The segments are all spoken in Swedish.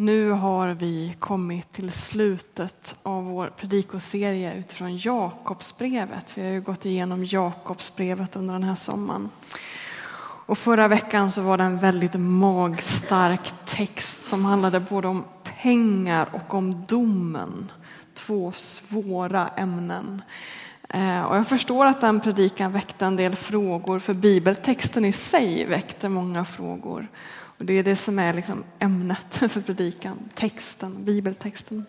Nu har vi kommit till slutet av vår predikoserie utifrån Jakobsbrevet. Vi har ju gått igenom Jakobsbrevet under den här sommaren. Och förra veckan så var det en väldigt magstark text som handlade både om pengar och om domen. Två svåra ämnen. Eh, och jag förstår att den predikan väckte en del frågor, för bibeltexten i sig väckte många frågor. Och det är det som är liksom ämnet för predikan, texten, bibeltexten.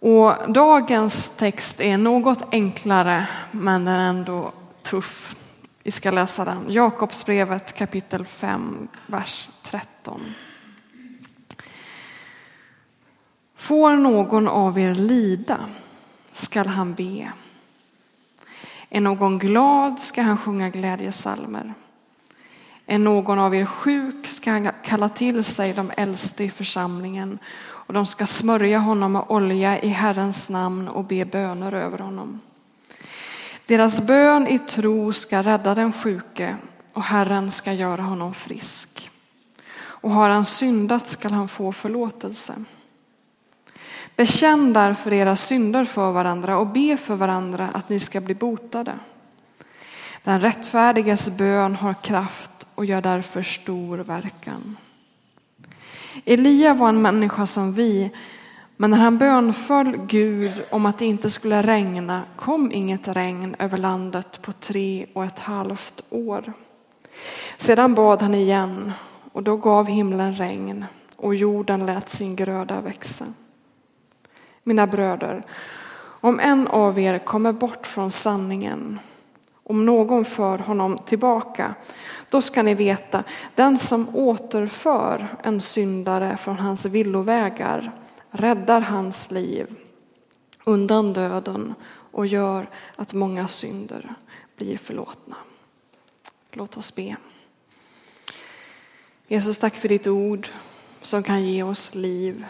Och dagens text är något enklare, men den är ändå tuff. Vi ska läsa den. Jakobsbrevet kapitel 5, vers 13. Får någon av er lida skall han be. Är någon glad ska han sjunga glädjesalmer. Är någon av er sjuk ska han kalla till sig de äldste i församlingen och de ska smörja honom med olja i Herrens namn och be böner över honom. Deras bön i tro ska rädda den sjuke och Herren ska göra honom frisk. Och har han syndat skall han få förlåtelse. Bekänn därför era synder för varandra och be för varandra att ni ska bli botade. Den rättfärdiges bön har kraft och gör därför stor verkan. Elia var en människa som vi, men när han bönföll Gud om att det inte skulle regna kom inget regn över landet på tre och ett halvt år. Sedan bad han igen och då gav himlen regn och jorden lät sin gröda växa. Mina bröder, om en av er kommer bort från sanningen, om någon för honom tillbaka, då ska ni veta, den som återför en syndare från hans villovägar räddar hans liv undan döden och gör att många synder blir förlåtna. Låt oss be. Jesus, tack för ditt ord som kan ge oss liv.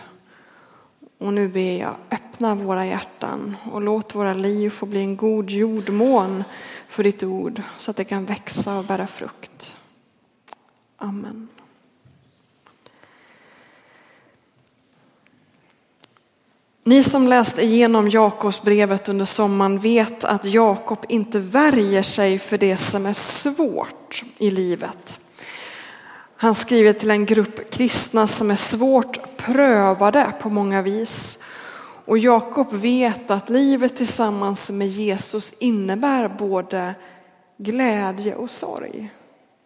Och nu ber jag, öppna våra hjärtan och låt våra liv få bli en god jordmån för ditt ord så att det kan växa och bära frukt. Amen. Ni som läst igenom Jakobsbrevet under sommaren vet att Jakob inte värjer sig för det som är svårt i livet. Han skriver till en grupp kristna som är svårt prövade på många vis. Och Jakob vet att livet tillsammans med Jesus innebär både glädje och sorg.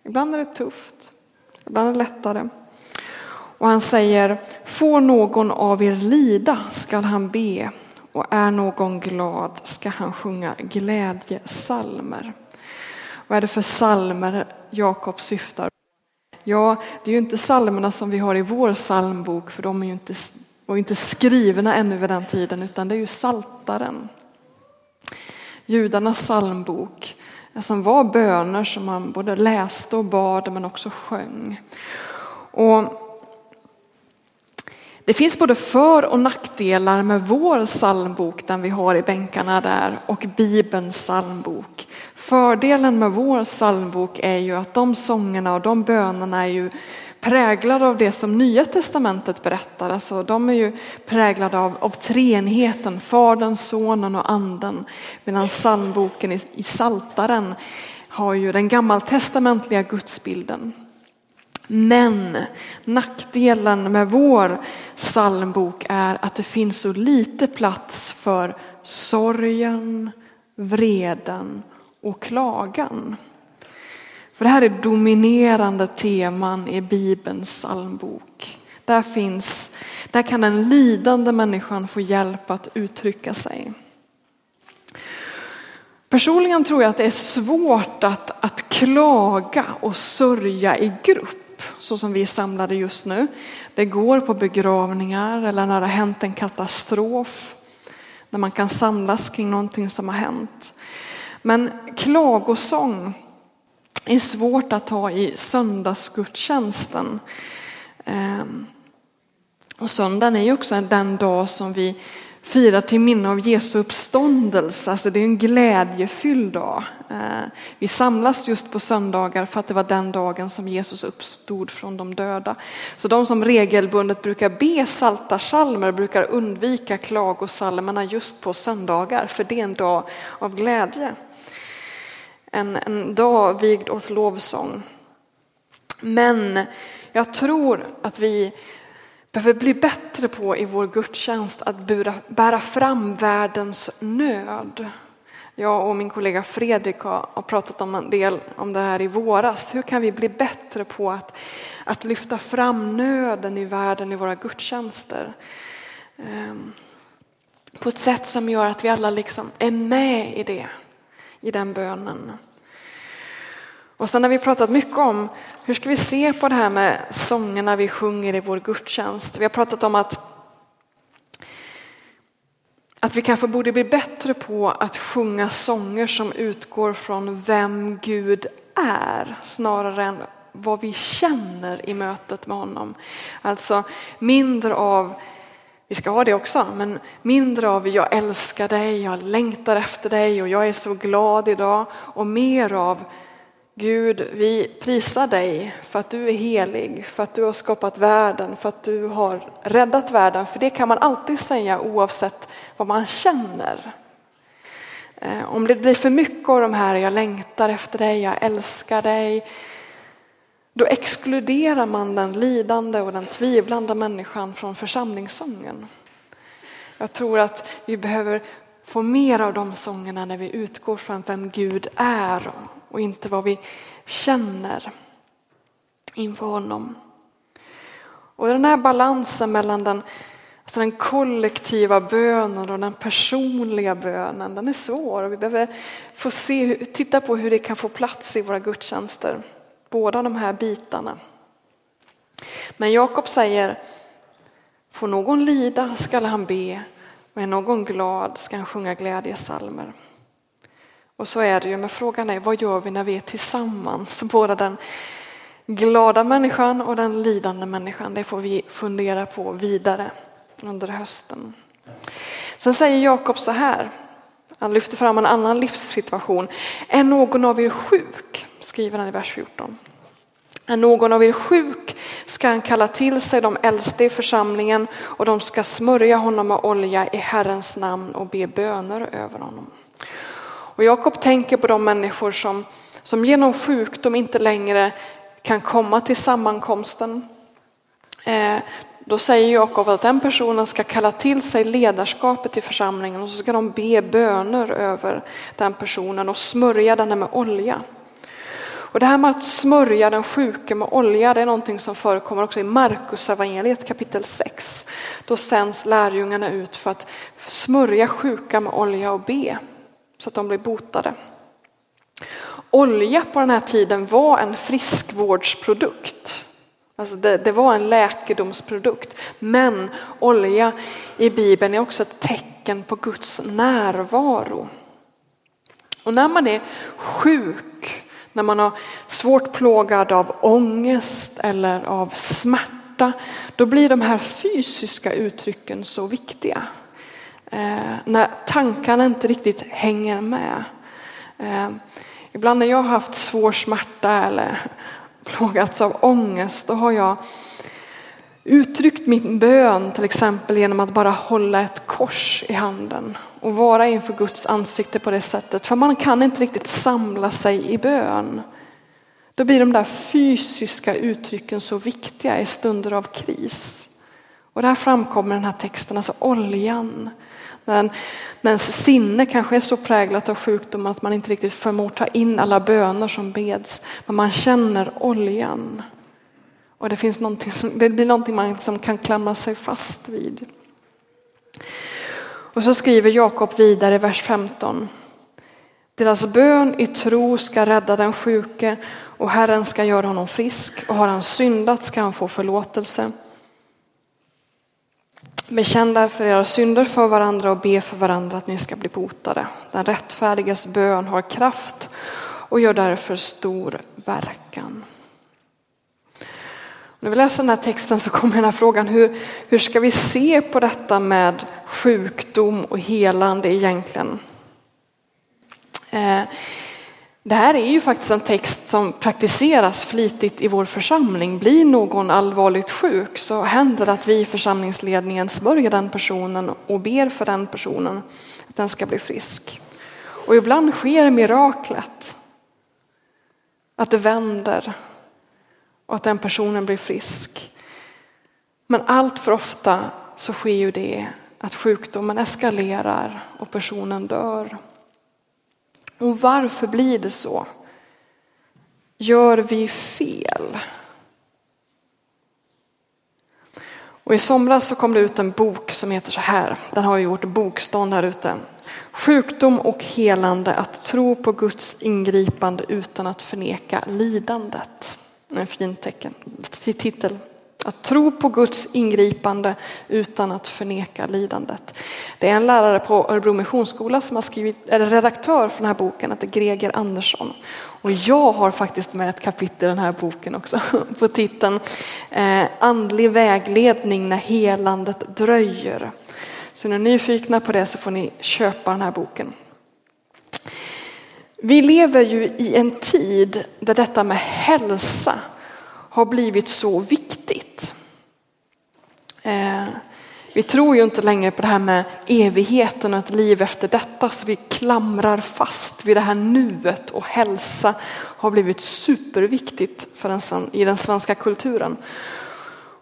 Ibland är det tufft, ibland är det lättare. Och han säger, får någon av er lida skall han be och är någon glad ska han sjunga glädjesalmer. Vad är det för salmer Jakob syftar Ja, det är ju inte psalmerna som vi har i vår psalmbok, för de är ju inte, var inte skrivna ännu vid den tiden, utan det är ju saltaren. Judarnas psalmbok, som var böner som man både läste och bad, men också sjöng. Och det finns både för och nackdelar med vår psalmbok, den vi har i bänkarna där, och Bibelns psalmbok. Fördelen med vår psalmbok är ju att de sångerna och de bönerna är ju präglade av det som Nya Testamentet berättar. Alltså, de är ju präglade av, av treenigheten, Fadern, Sonen och Anden. Medan psalmboken i, i Saltaren har ju den gammaltestamentliga gudsbilden. Men nackdelen med vår psalmbok är att det finns så lite plats för sorgen, vreden och klagan. För det här är dominerande teman i Bibelns psalmbok. Där, finns, där kan den lidande människan få hjälp att uttrycka sig. Personligen tror jag att det är svårt att, att klaga och sörja i grupp så som vi är samlade just nu. Det går på begravningar eller när det har hänt en katastrof. När man kan samlas kring någonting som har hänt. Men klagosång är svårt att ha i söndagsgudstjänsten. Ehm, och söndagen är ju också den dag som vi firar till minne av Jesu uppståndelse. Alltså det är en glädjefylld dag. Eh, vi samlas just på söndagar för att det var den dagen som Jesus uppstod från de döda. Så de som regelbundet brukar be saltarsalmer brukar undvika klagosalmerna just på söndagar för det är en dag av glädje. En, en dag vigd åt lovsång. Men jag tror att vi behöver bli bättre på i vår gudstjänst att bära, bära fram världens nöd. Jag och min kollega Fredrik har, pratat om en del om det här i våras. Hur kan vi bli bättre på att, att lyfta fram nöden i världen i våra gudstjänster? Ehm, på ett sätt som gör att vi alla liksom är med i det, i den bönen. Och sen har vi pratat mycket om hur ska vi se på det här med sångerna vi sjunger i vår gudstjänst. Vi har pratat om att, att vi kanske borde bli bättre på att sjunga sånger som utgår från vem Gud är snarare än vad vi känner i mötet med honom. Alltså mindre av vi ska ha det också, men mindre av jag älskar dig, jag längtar efter dig och jag är så glad idag och mer av Gud, vi prisar dig för att du är helig, för att du har skapat världen, för att du har räddat världen. För det kan man alltid säga oavsett vad man känner. Eh, om det blir för mycket av de här, jag längtar efter dig, jag älskar dig. Då exkluderar man den lidande och den tvivlande människan från församlingssången. Jag tror att vi behöver få mer av de sångerna när vi utgår från vem Gud är och inte vad vi känner inför honom. Och den här balansen mellan den, alltså den kollektiva bönen och den personliga bönen, den är svår. Och vi behöver få se, titta på hur det kan få plats i våra gudstjänster. Båda de här bitarna. Men Jakob säger, får någon lida skall han be och är någon glad ska han sjunga glädjesalmer. Och så är det ju, men frågan är vad gör vi när vi är tillsammans? Både den glada människan och den lidande människan. Det får vi fundera på vidare under hösten. Sen säger Jakob så här, han lyfter fram en annan livssituation. Är någon av er sjuk? Skriver han i vers 14. Är någon av er sjuk ska han kalla till sig de äldste i församlingen och de ska smörja honom med olja i Herrens namn och be böner över honom. Och Jakob tänker på de människor som, som genom sjukdom inte längre kan komma till sammankomsten. Eh, då säger Jakob att den personen ska kalla till sig ledarskapet i församlingen och så ska de be böner över den personen och smörja den med olja. Och det här med att smörja den sjuke med olja, det är någonting som förekommer också i Markus evangeliet kapitel 6. Då sänds lärjungarna ut för att smörja sjuka med olja och be så att de blir botade. Olja på den här tiden var en friskvårdsprodukt. Alltså det, det, var en läkedomsprodukt. Men olja i Bibeln är också ett tecken på Guds närvaro. Och när man är sjuk, när man har svårt plågad av ångest eller av smärta, då blir de här fysiska uttrycken så viktiga. Eh, när tankarna inte riktigt hänger med. Eh, ibland när jag har haft svår smärta eller plågats av ångest, då har jag uttryckt min bön till exempel genom att bara hålla ett kors i handen och vara inför Guds ansikte på det sättet. För man kan inte riktigt samla sig i bön. Då blir de där fysiska uttrycken så viktiga i stunder av kris. Och där framkommer den här texten, alltså oljan. När, en, när ens sinne kanske är så präglat av sjukdom att man inte riktigt förmår ta in alla böner som beds. Men man känner oljan. Och det, finns någonting som, det blir någonting man liksom kan klamra sig fast vid. Och så skriver Jakob vidare i vers 15. Deras bön i tro ska rädda den sjuke och Herren ska göra honom frisk och har han syndat ska han få förlåtelse. Bekänn därför era synder för varandra och be för varandra att ni ska bli botade. Den rättfärdiges bön har kraft och gör därför stor verkan. När vi läser den här texten så kommer den här frågan, hur, hur ska vi se på detta med sjukdom och helande egentligen? Eh, det här är ju faktiskt en text som praktiseras flitigt i vår församling. Blir någon allvarligt sjuk så händer det att vi i församlingsledningen smörjer den personen och ber för den personen att den ska bli frisk. Och ibland sker miraklet. Att det vänder och att den personen blir frisk. Men allt för ofta så sker ju det att sjukdomen eskalerar och personen dör. Och varför blir det så? Gör vi fel? Och I somras så kom det ut en bok som heter så här, den har gjort bokstånd här ute. Sjukdom och helande, att tro på Guds ingripande utan att förneka lidandet. En fin tecken, titel. Att tro på Guds ingripande utan att förneka lidandet. Det är en lärare på Örebro Missionsskola som har skrivit, eller redaktör för den här boken, heter Greger Andersson. Och jag har faktiskt med ett kapitel i den här boken också på titeln eh, Andlig vägledning när helandet dröjer. Så när ni är nyfikna på det så får ni köpa den här boken. Vi lever ju i en tid där detta med hälsa har blivit så viktigt. Eh, vi tror ju inte längre på det här med evigheten och ett liv efter detta så vi klamrar fast vid det här nuet och hälsa har blivit superviktigt för den, i den svenska kulturen.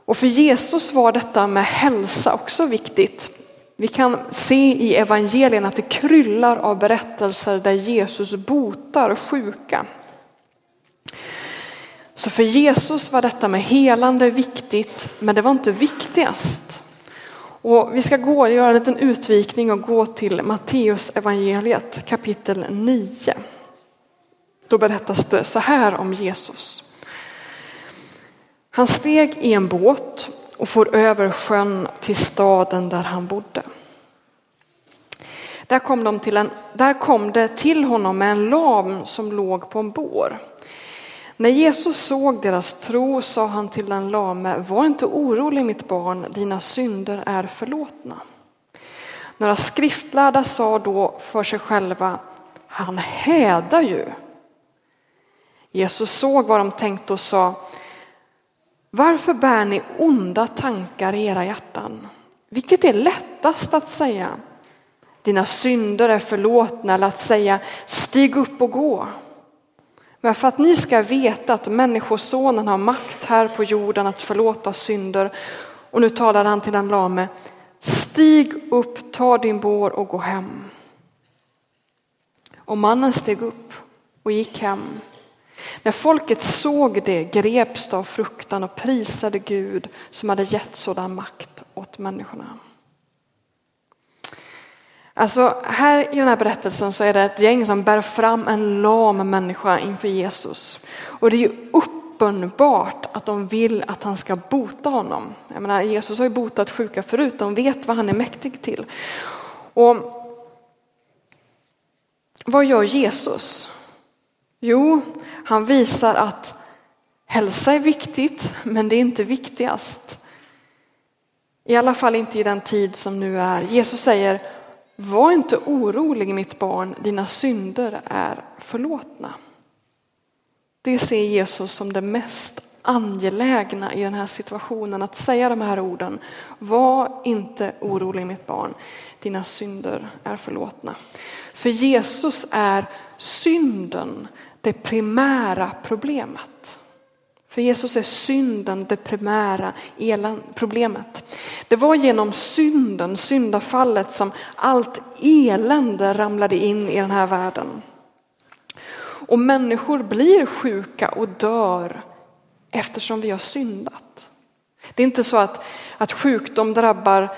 Och för Jesus var detta med hälsa också viktigt. Vi kan se i evangelien att det kryllar av berättelser där Jesus botar sjuka. Så för Jesus var detta med helande viktigt, men det var inte viktigast. Och vi ska gå, och göra en liten utvikning och gå till Matteus evangeliet kapitel 9. Då berättas det så här om Jesus. Han steg i en båt och for över sjön till staden där han bodde. Där kom, de till en, där kom det till honom med en lam som låg på en bår. När Jesus såg deras tro sa han till den lame, var inte orolig mitt barn, dina synder är förlåtna. Några skriftlärda sa då för sig själva, han hädar ju. Jesus såg vad de tänkte och sa, varför bär ni onda tankar i era hjärtan? Vilket är lättast att säga, dina synder är förlåtna, eller att säga, stig upp och gå. Men för att ni ska veta att Människosonen har makt här på jorden att förlåta synder. Och nu talar han till den lame. Stig upp, ta din bår och gå hem. Och mannen steg upp och gick hem. När folket såg det greps det av fruktan och prisade Gud som hade gett sådan makt åt människorna. Alltså här i den här berättelsen så är det ett gäng som bär fram en lam människa inför Jesus. Och det är ju uppenbart att de vill att han ska bota honom. Jag menar, Jesus har ju botat sjuka förut, de vet vad han är mäktig till. Och vad gör Jesus? Jo, han visar att hälsa är viktigt, men det är inte viktigast. I alla fall inte i den tid som nu är. Jesus säger var inte orolig mitt barn, dina synder är förlåtna. Det ser Jesus som det mest angelägna i den här situationen, att säga de här orden. Var inte orolig mitt barn, dina synder är förlåtna. För Jesus är synden det primära problemet. För Jesus är synden det primära problemet. Det var genom synden, syndafallet som allt elände ramlade in i den här världen. Och människor blir sjuka och dör eftersom vi har syndat. Det är inte så att, att sjukdom drabbar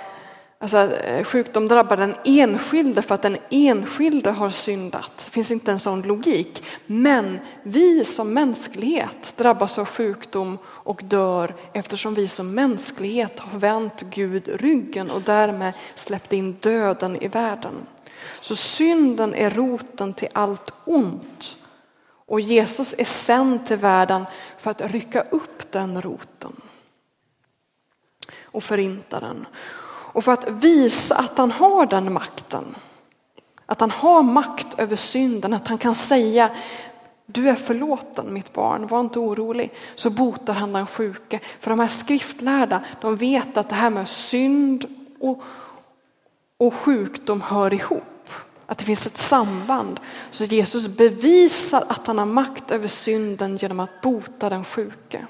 Alltså, eh, sjukdom drabbar den enskilde för att den enskilde har syndat. Det finns inte en sån logik. Men vi som mänsklighet drabbas av sjukdom och dör eftersom vi som mänsklighet har vänt Gud ryggen och därmed släppt in döden i världen. Så synden är roten till allt ont. Och Jesus är sänd till världen för att rycka upp den roten. och förinta den. Och för att visa att han har den makten, att han har makt över synden, att han kan säga du är förlåten mitt barn, var inte orolig. Så botar han den sjuke. För de här skriftlärda, de vet att det här med synd och, och sjukdom hör ihop. Att det finns ett samband. Så Jesus bevisar att han har makt över synden genom att bota den sjuke.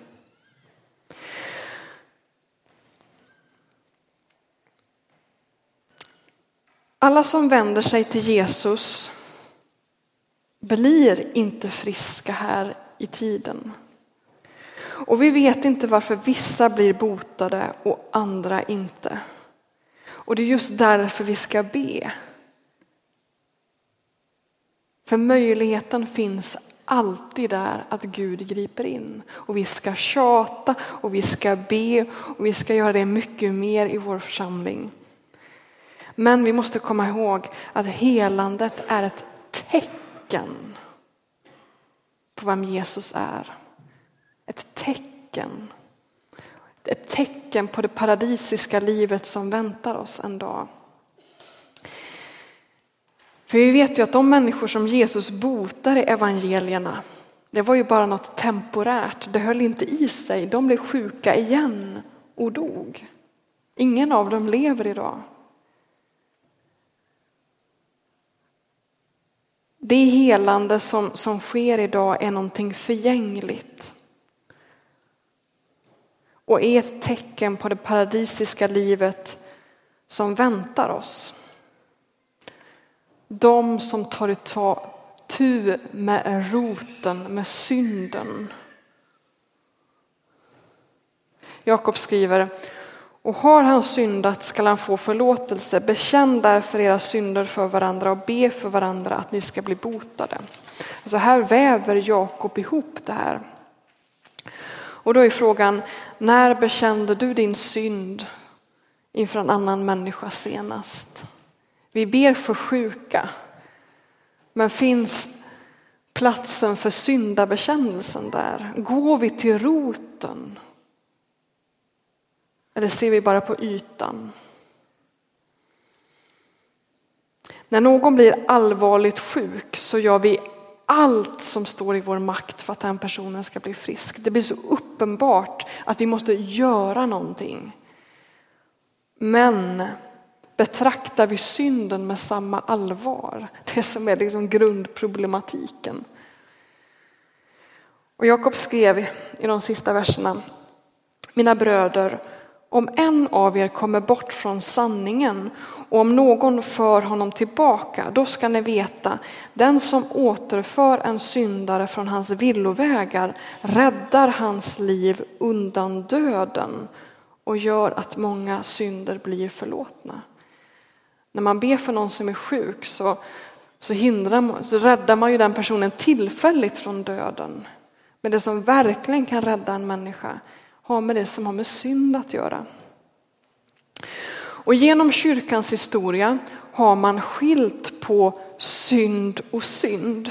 Alla som vänder sig till Jesus blir inte friska här i tiden. Och vi vet inte varför vissa blir botade och andra inte. Och det är just därför vi ska be. För möjligheten finns alltid där att Gud griper in. Och vi ska tjata och vi ska be och vi ska göra det mycket mer i vår församling. Men vi måste komma ihåg att helandet är ett tecken på vem Jesus är. Ett tecken. Ett tecken på det paradisiska livet som väntar oss en dag. För vi vet ju att de människor som Jesus botar i evangelierna, det var ju bara något temporärt. Det höll inte i sig. De blev sjuka igen och dog. Ingen av dem lever idag. Det helande som, som sker idag är någonting förgängligt. Och är ett tecken på det paradisiska livet som väntar oss. De som tar itu med roten, med synden. Jakob skriver, och har han syndat skall han få förlåtelse. Bekänn därför era synder för varandra och be för varandra att ni ska bli botade. Alltså här väver Jakob ihop det här. Och då är frågan, när bekände du din synd inför en annan människa senast? Vi ber för sjuka, men finns platsen för syndabekännelsen där? Går vi till roten? Eller ser vi bara på ytan? När någon blir allvarligt sjuk så gör vi allt som står i vår makt för att den personen ska bli frisk. Det blir så uppenbart att vi måste göra någonting. Men betraktar vi synden med samma allvar? Det som är liksom grundproblematiken. Och Jakob skrev i de sista verserna, mina bröder, om en av er kommer bort från sanningen och om någon för honom tillbaka, då ska ni veta, den som återför en syndare från hans villovägar räddar hans liv undan döden och gör att många synder blir förlåtna. När man ber för någon som är sjuk så, så, hindrar, så räddar man ju den personen tillfälligt från döden. Men det som verkligen kan rädda en människa har med det som har med synd att göra. Och genom kyrkans historia har man skilt på synd och synd.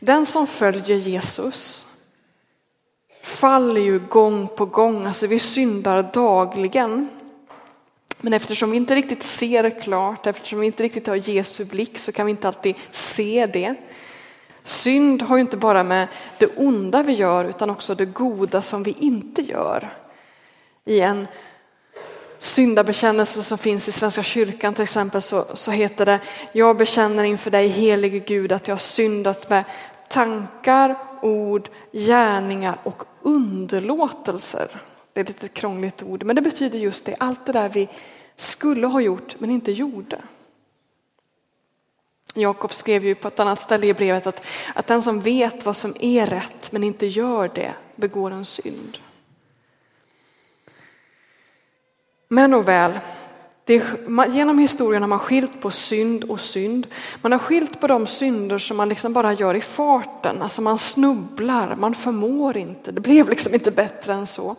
Den som följer Jesus faller ju gång på gång, alltså vi syndar dagligen. Men eftersom vi inte riktigt ser klart, eftersom vi inte riktigt har Jesu blick så kan vi inte alltid se det. Synd har ju inte bara med det onda vi gör utan också det goda som vi inte gör. I en syndabekännelse som finns i Svenska kyrkan till exempel så, så heter det Jag bekänner inför dig helige Gud att jag har syndat med tankar, ord, gärningar och underlåtelser. Det är ett lite krångligt ord men det betyder just det, allt det där vi skulle ha gjort men inte gjorde. Jakob skrev ju på ett annat ställe i brevet att, att den som vet vad som är rätt men inte gör det begår en synd. Men och väl, det, genom historien har man skilt på synd och synd. Man har skilt på de synder som man liksom bara gör i farten, alltså man snubblar, man förmår inte, det blev liksom inte bättre än så.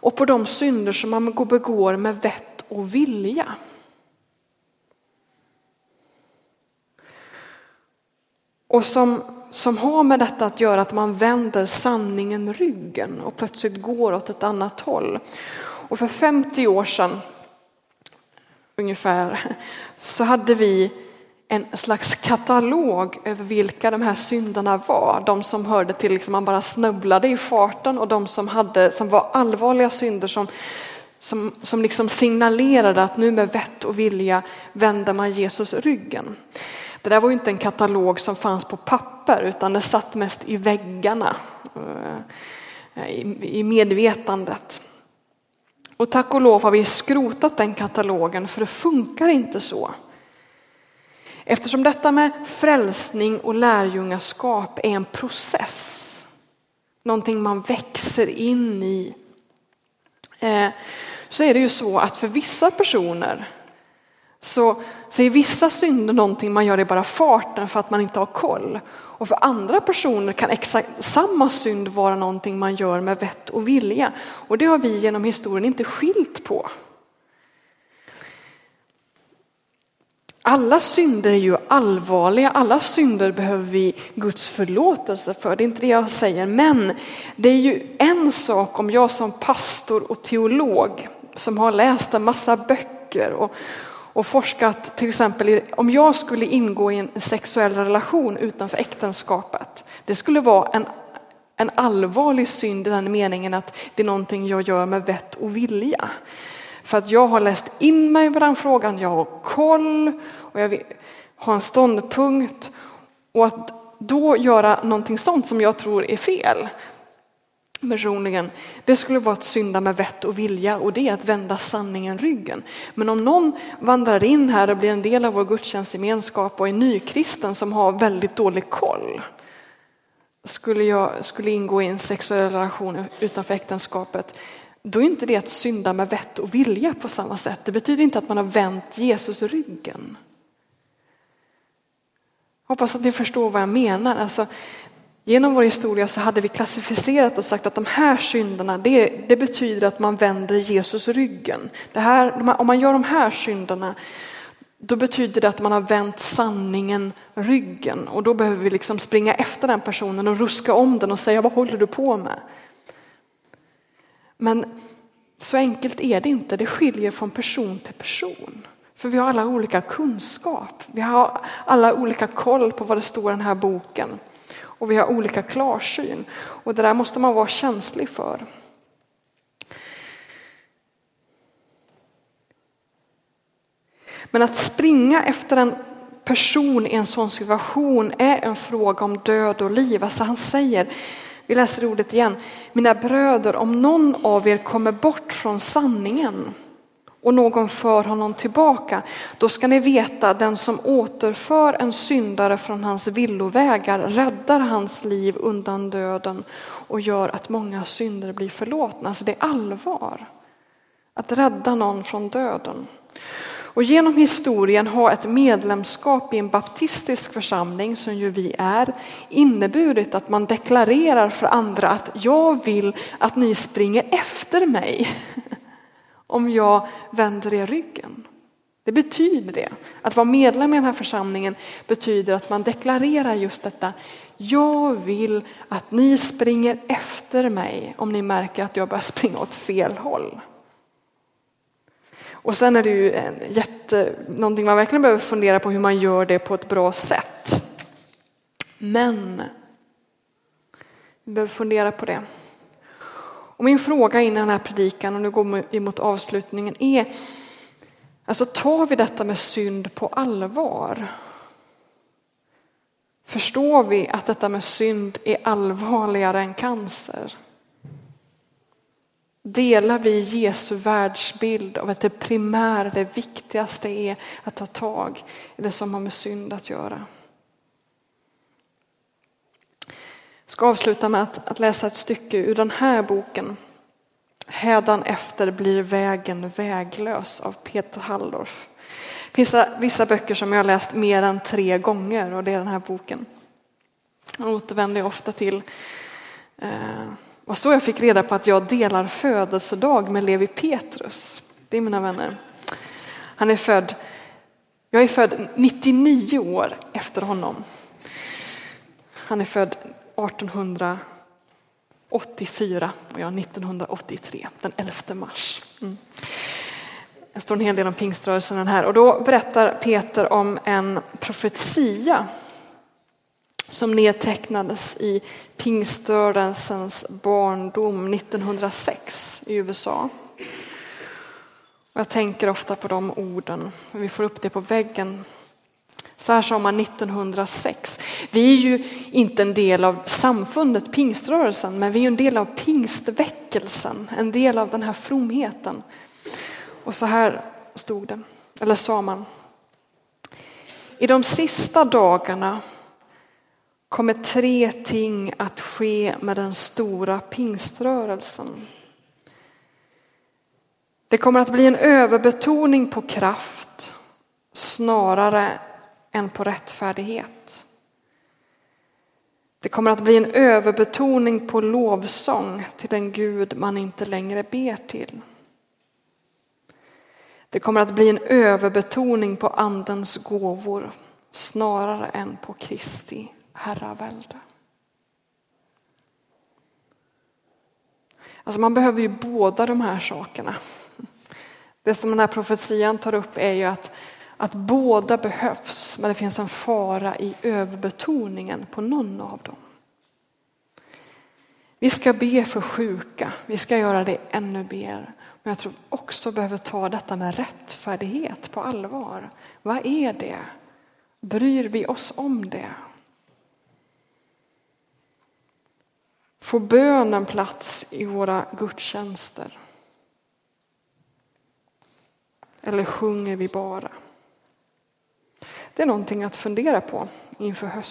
Och på de synder som man begår med vett och vilja. Och som, som har med detta att göra att man vänder sanningen ryggen och plötsligt går åt ett annat håll. Och för 50 år sedan ungefär så hade vi en slags katalog över vilka de här synderna var. De som hörde till, liksom man bara snubblade i farten och de som, hade, som var allvarliga synder som, som, som liksom signalerade att nu med vett och vilja vänder man Jesus ryggen. Det där var ju inte en katalog som fanns på papper utan det satt mest i väggarna, eh, i medvetandet. Och tack och lov har vi skrotat den katalogen för det funkar inte så. Eftersom detta med frälsning och lärjungaskap är en process, någonting man växer in i, eh, så är det ju så att för vissa personer så, så är vissa synder någonting man gör i bara farten för att man inte har koll. Och för andra personer kan exakt samma synd vara någonting man gör med vett och vilja. Och det har vi genom historien inte skilt på. Alla synder är ju allvarliga, alla synder behöver vi Guds förlåtelse för, det är inte det jag säger. Men det är ju en sak om jag som pastor och teolog som har läst en massa böcker och, och forskat till exempel om jag skulle ingå i en sexuell relation utanför äktenskapet. Det skulle vara en, en allvarlig synd i den meningen att det är någonting jag gör med vett och vilja. För att jag har läst in mig på den frågan, jag har koll och jag har en ståndpunkt. Och att då göra någonting sånt som jag tror är fel, personligen, det skulle vara att synda med vett och vilja och det är att vända sanningen ryggen. Men om någon vandrar in här och blir en del av vår gudstjänstgemenskap och är nykristen som har väldigt dålig koll, skulle jag skulle ingå i en sexuell relation utanför äktenskapet, då är inte det att synda med vett och vilja på samma sätt. Det betyder inte att man har vänt Jesus ryggen. Hoppas att ni förstår vad jag menar. Alltså, genom vår historia så hade vi klassificerat och sagt att de här synderna, det, det betyder att man vänder Jesus ryggen. Det här, om man gör de här synderna, då betyder det att man har vänt sanningen ryggen och då behöver vi liksom springa efter den personen och ruska om den och säga vad håller du på med? Men så enkelt är det inte, det skiljer från person till person. För vi har alla olika kunskap, vi har alla olika koll på vad det står i den här boken. Och vi har olika klarsyn. Och det där måste man vara känslig för. Men att springa efter en person i en sån situation är en fråga om död och liv. Alltså han säger vi läser ordet igen. Mina bröder, om någon av er kommer bort från sanningen och någon för honom tillbaka, då ska ni veta den som återför en syndare från hans villovägar räddar hans liv undan döden och gör att många synder blir förlåtna. Alltså det är allvar att rädda någon från döden. Och genom historien har ett medlemskap i en baptistisk församling, som ju vi är, inneburit att man deklarerar för andra att jag vill att ni springer efter mig om jag vänder er ryggen. Det betyder det. Att vara medlem i den här församlingen betyder att man deklarerar just detta. Jag vill att ni springer efter mig om ni märker att jag börjar springa åt fel håll. Och sen är det ju en jätte, någonting man verkligen behöver fundera på hur man gör det på ett bra sätt. Men vi behöver fundera på det. Och min fråga in i den här predikan, och nu går vi mot avslutningen, är alltså tar vi detta med synd på allvar? Förstår vi att detta med synd är allvarligare än cancer? Delar vi Jesu världsbild av att det primära, det viktigaste är att ta tag i det som har med synd att göra? Jag ska avsluta med att, att läsa ett stycke ur den här boken. Hädan efter blir vägen väglös av Peter Halldorf. Det finns vissa böcker som jag har läst mer än tre gånger och det är den här boken. Jag återvänder jag ofta till. Eh, var så jag fick reda på att jag delar födelsedag med Levi Petrus. Det är mina vänner. Han är född, jag är född 99 år efter honom. Han är född 1884 och jag 1983, den 11 mars. Mm. Det står en hel del om pingströrelsen här och då berättar Peter om en profetia som nedtecknades i pingströrelsens barndom 1906 i USA. Jag tänker ofta på de orden, vi får upp det på väggen. Så här sa man 1906. Vi är ju inte en del av samfundet pingströrelsen, men vi är en del av pingstväckelsen, en del av den här fromheten. Och så här stod det, eller sa man. I de sista dagarna kommer tre ting att ske med den stora pingströrelsen. Det kommer att bli en överbetoning på kraft snarare än på rättfärdighet. Det kommer att bli en överbetoning på lovsång till den Gud man inte längre ber till. Det kommer att bli en överbetoning på andens gåvor snarare än på Kristi herravälde. Alltså man behöver ju båda de här sakerna. Det som den här profetian tar upp är ju att, att båda behövs, men det finns en fara i överbetoningen på någon av dem. Vi ska be för sjuka, vi ska göra det ännu mer. Men jag tror också behöver ta detta med rättfärdighet på allvar. Vad är det? Bryr vi oss om det? Får bönen plats i våra gudstjänster? Eller sjunger vi bara? Det är någonting att fundera på inför hösten.